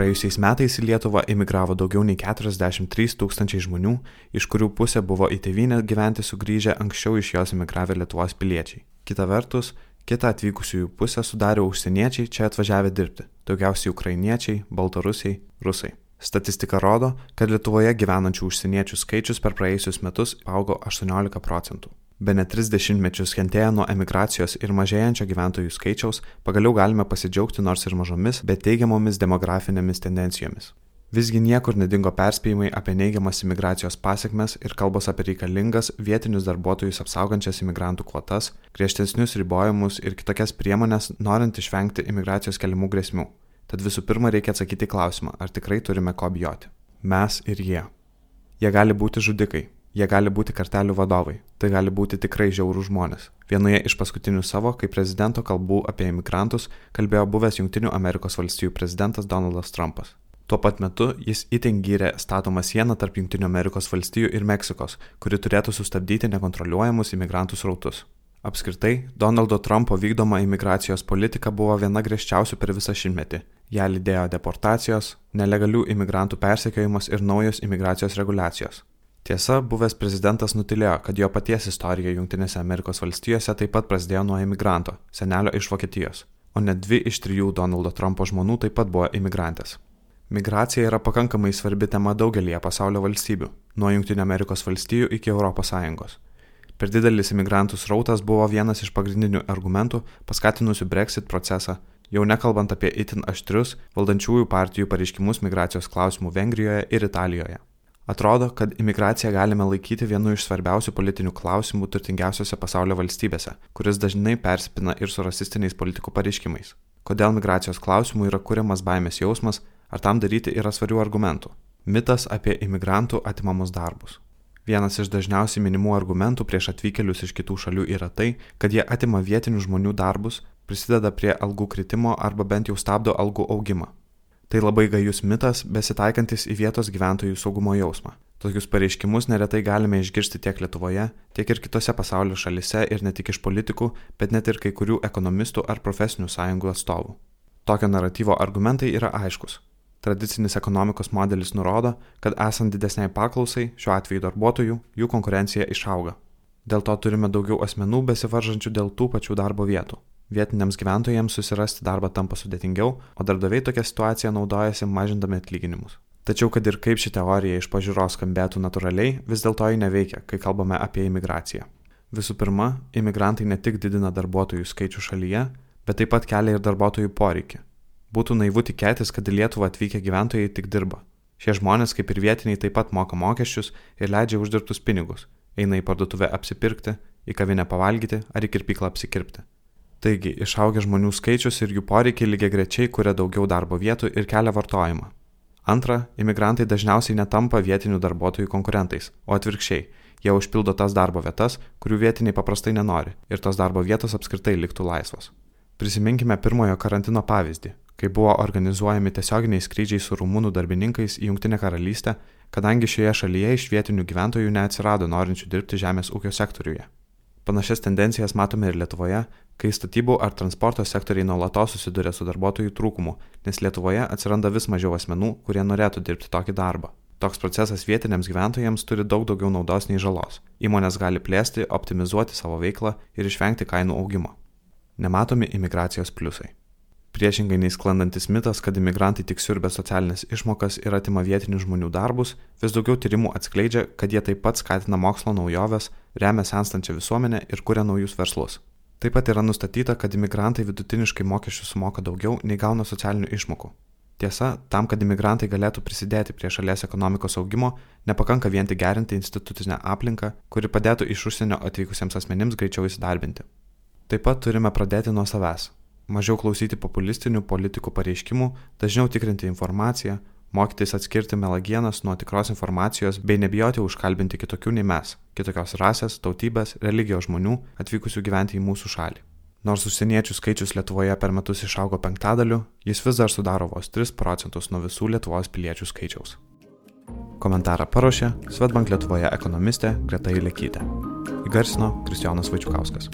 Praėjusiais metais į Lietuvą imigravo daugiau nei 43 tūkstančiai žmonių, iš kurių pusė buvo į tėvynę gyventi sugrįžę anksčiau iš jos imigravę Lietuvos piliečiai. Kita vertus, kitą atvykusiųjų pusę sudarė užsieniečiai čia atvažiavę dirbti, daugiausiai ukrainiečiai, baltarusiai, rusai. Statistika rodo, kad Lietuvoje gyvenančių užsieniečių skaičius per praėjusius metus augo 18 procentų. Be net 30 mečius kentėję nuo emigracijos ir mažėjančio gyventojų skaičiaus, pagaliau galime pasidžiaugti nors ir mažomis, bet teigiamomis demografinėmis tendencijomis. Visgi niekur nedingo perspėjimai apie neigiamas imigracijos pasiekmes ir kalbos apie reikalingas vietinius darbuotojus apsaugančias imigrantų kvotas, griežtesnius ribojimus ir kitokias priemonės, norint išvengti imigracijos keliamų grėsmių. Tad visų pirma reikia atsakyti klausimą, ar tikrai turime ko bijoti. Mes ir jie. Jie gali būti žudikai, Jie gali būti kartelių vadovai, tai gali būti tikrai žiaurų žmonės. Vienoje iš paskutinių savo, kaip prezidento kalbų apie imigrantus, kalbėjo buvęs Junktinių Amerikos valstijų prezidentas Donaldas Trumpas. Tuo pat metu jis itin gyrė statomą sieną tarp Junktinių Amerikos valstijų ir Meksikos, kuri turėtų sustabdyti nekontroliuojamus imigrantų srautus. Apskritai, Donaldo Trumpo vykdoma imigracijos politika buvo viena griežčiausių per visą šimtmetį. Ja lydėjo deportacijos, nelegalių imigrantų persekiojimas ir naujos imigracijos reguliacijos. Tiesa, buvęs prezidentas nutilėjo, kad jo paties istorija Junktinėse Amerikos valstijose taip pat prasidėjo nuo imigranto, senelio iš Vokietijos, o net dvi iš trijų Donaldo Trumpo žmonų taip pat buvo imigrantės. Migracija yra pakankamai svarbi tema daugelie pasaulio valstybių, nuo Junktinio Amerikos valstijų iki ES. Per didelis imigrantų srautas buvo vienas iš pagrindinių argumentų paskatinusių Brexit procesą, jau nekalbant apie itin aštrius valdančiųjų partijų pareiškimus migracijos klausimų Vengrijoje ir Italijoje. Atrodo, kad imigraciją galime laikyti vienu iš svarbiausių politinių klausimų turtingiausiose pasaulio valstybėse, kuris dažnai persipina ir su rasistiniais politikų pareiškimais. Kodėl migracijos klausimų yra kuriamas baimės jausmas, ar tam daryti yra svarių argumentų. Mitas apie imigrantų atimamus darbus. Vienas iš dažniausiai minimų argumentų prieš atvykėlius iš kitų šalių yra tai, kad jie atima vietinių žmonių darbus, prisideda prie algų kritimo arba bent jau stabdo algų augimą. Tai labai gajus mitas, besitaikantis į vietos gyventojų saugumo jausmą. Tokius pareiškimus neretai galime išgirsti tiek Lietuvoje, tiek ir kitose pasaulio šalise ir ne tik iš politikų, bet net ir kai kurių ekonomistų ar profesinių sąjungų atstovų. Tokio naratyvo argumentai yra aiškus. Tradicinis ekonomikos modelis nurodo, kad esant didesniai paklausai, šiuo atveju darbuotojų, jų konkurencija išauga. Dėl to turime daugiau asmenų besivaržančių dėl tų pačių darbo vietų vietiniams gyventojams susirasti darbą tampa sudėtingiau, o darbdaviai tokią situaciją naudojasi mažindami atlyginimus. Tačiau, kad ir kaip ši teorija iš pažiūros skambėtų natūraliai, vis dėlto ji neveikia, kai kalbame apie imigraciją. Visų pirma, imigrantai ne tik didina darbuotojų skaičių šalyje, bet taip pat kelia ir darbuotojų poreikį. Būtų naivu tikėtis, kad į Lietuvą atvykę gyventojai tik dirba. Šie žmonės, kaip ir vietiniai, taip pat moka mokesčius ir leidžia uždirbtus pinigus, eina į parduotuvę apsipirkti, į kavinę pavalgyti ar į kirpyklą apsikirpti. Taigi, išaugę žmonių skaičius ir jų poreikiai lygiai grečiai kuria daugiau darbo vietų ir kelia vartojimą. Antra, imigrantai dažniausiai netampa vietinių darbuotojų konkurentais, o atvirkščiai, jie užpildo tas darbo vietas, kurių vietiniai paprastai nenori ir tos darbo vietos apskritai liktų laisvos. Prisiminkime pirmojo karantino pavyzdį, kai buvo organizuojami tiesioginiai skrydžiai su rumūnų darbininkais į Junktinę karalystę, kadangi šioje šalyje iš vietinių gyventojų neatsirado norinčių dirbti žemės ūkio sektoriuje. Panašias tendencijas matome ir Lietuvoje, kai statybų ar transporto sektoriai nuolatos susiduria su darbuotojų trūkumu, nes Lietuvoje atsiranda vis mažiau asmenų, kurie norėtų dirbti tokį darbą. Toks procesas vietiniams gyventojams turi daug daugiau naudos nei žalos. Įmonės gali plėsti, optimizuoti savo veiklą ir išvengti kainų augimo. Nematomi imigracijos pliusai. Priešingai nei sklandantis mitas, kad imigrantai tik siurbia socialinės išmokas ir atima vietinių žmonių darbus, vis daugiau tyrimų atskleidžia, kad jie taip pat skatina mokslo naujoves, remia senstančią visuomenę ir kuria naujus verslus. Taip pat yra nustatyta, kad imigrantai vidutiniškai mokesčių sumoka daugiau nei gauna socialinių išmokų. Tiesa, tam, kad imigrantai galėtų prisidėti prie šalies ekonomikos augimo, nepakanka vien tik gerinti institucinę aplinką, kuri padėtų iš užsienio atvykusiems asmenims greičiau įsidarbinti. Taip pat turime pradėti nuo savęs mažiau klausyti populistinių politikų pareiškimų, dažniau tikrinti informaciją, mokytis atskirti melagienas nuo tikros informacijos bei nebijoti užkalbinti kitokių nei mes, kitokios rasės, tautybės, religijos žmonių atvykusių gyventi į mūsų šalį. Nors užsieniečių skaičius Lietuvoje per metus išaugo penktadaliu, jis vis dar sudaro vos 3 procentus nuo visų Lietuvos piliečių skaičiaus. Komentarą paruošė Svetbank Lietuvoje ekonomistė Greta Ilekytė. Įgarsino Kristijonas Vaičiukauskas.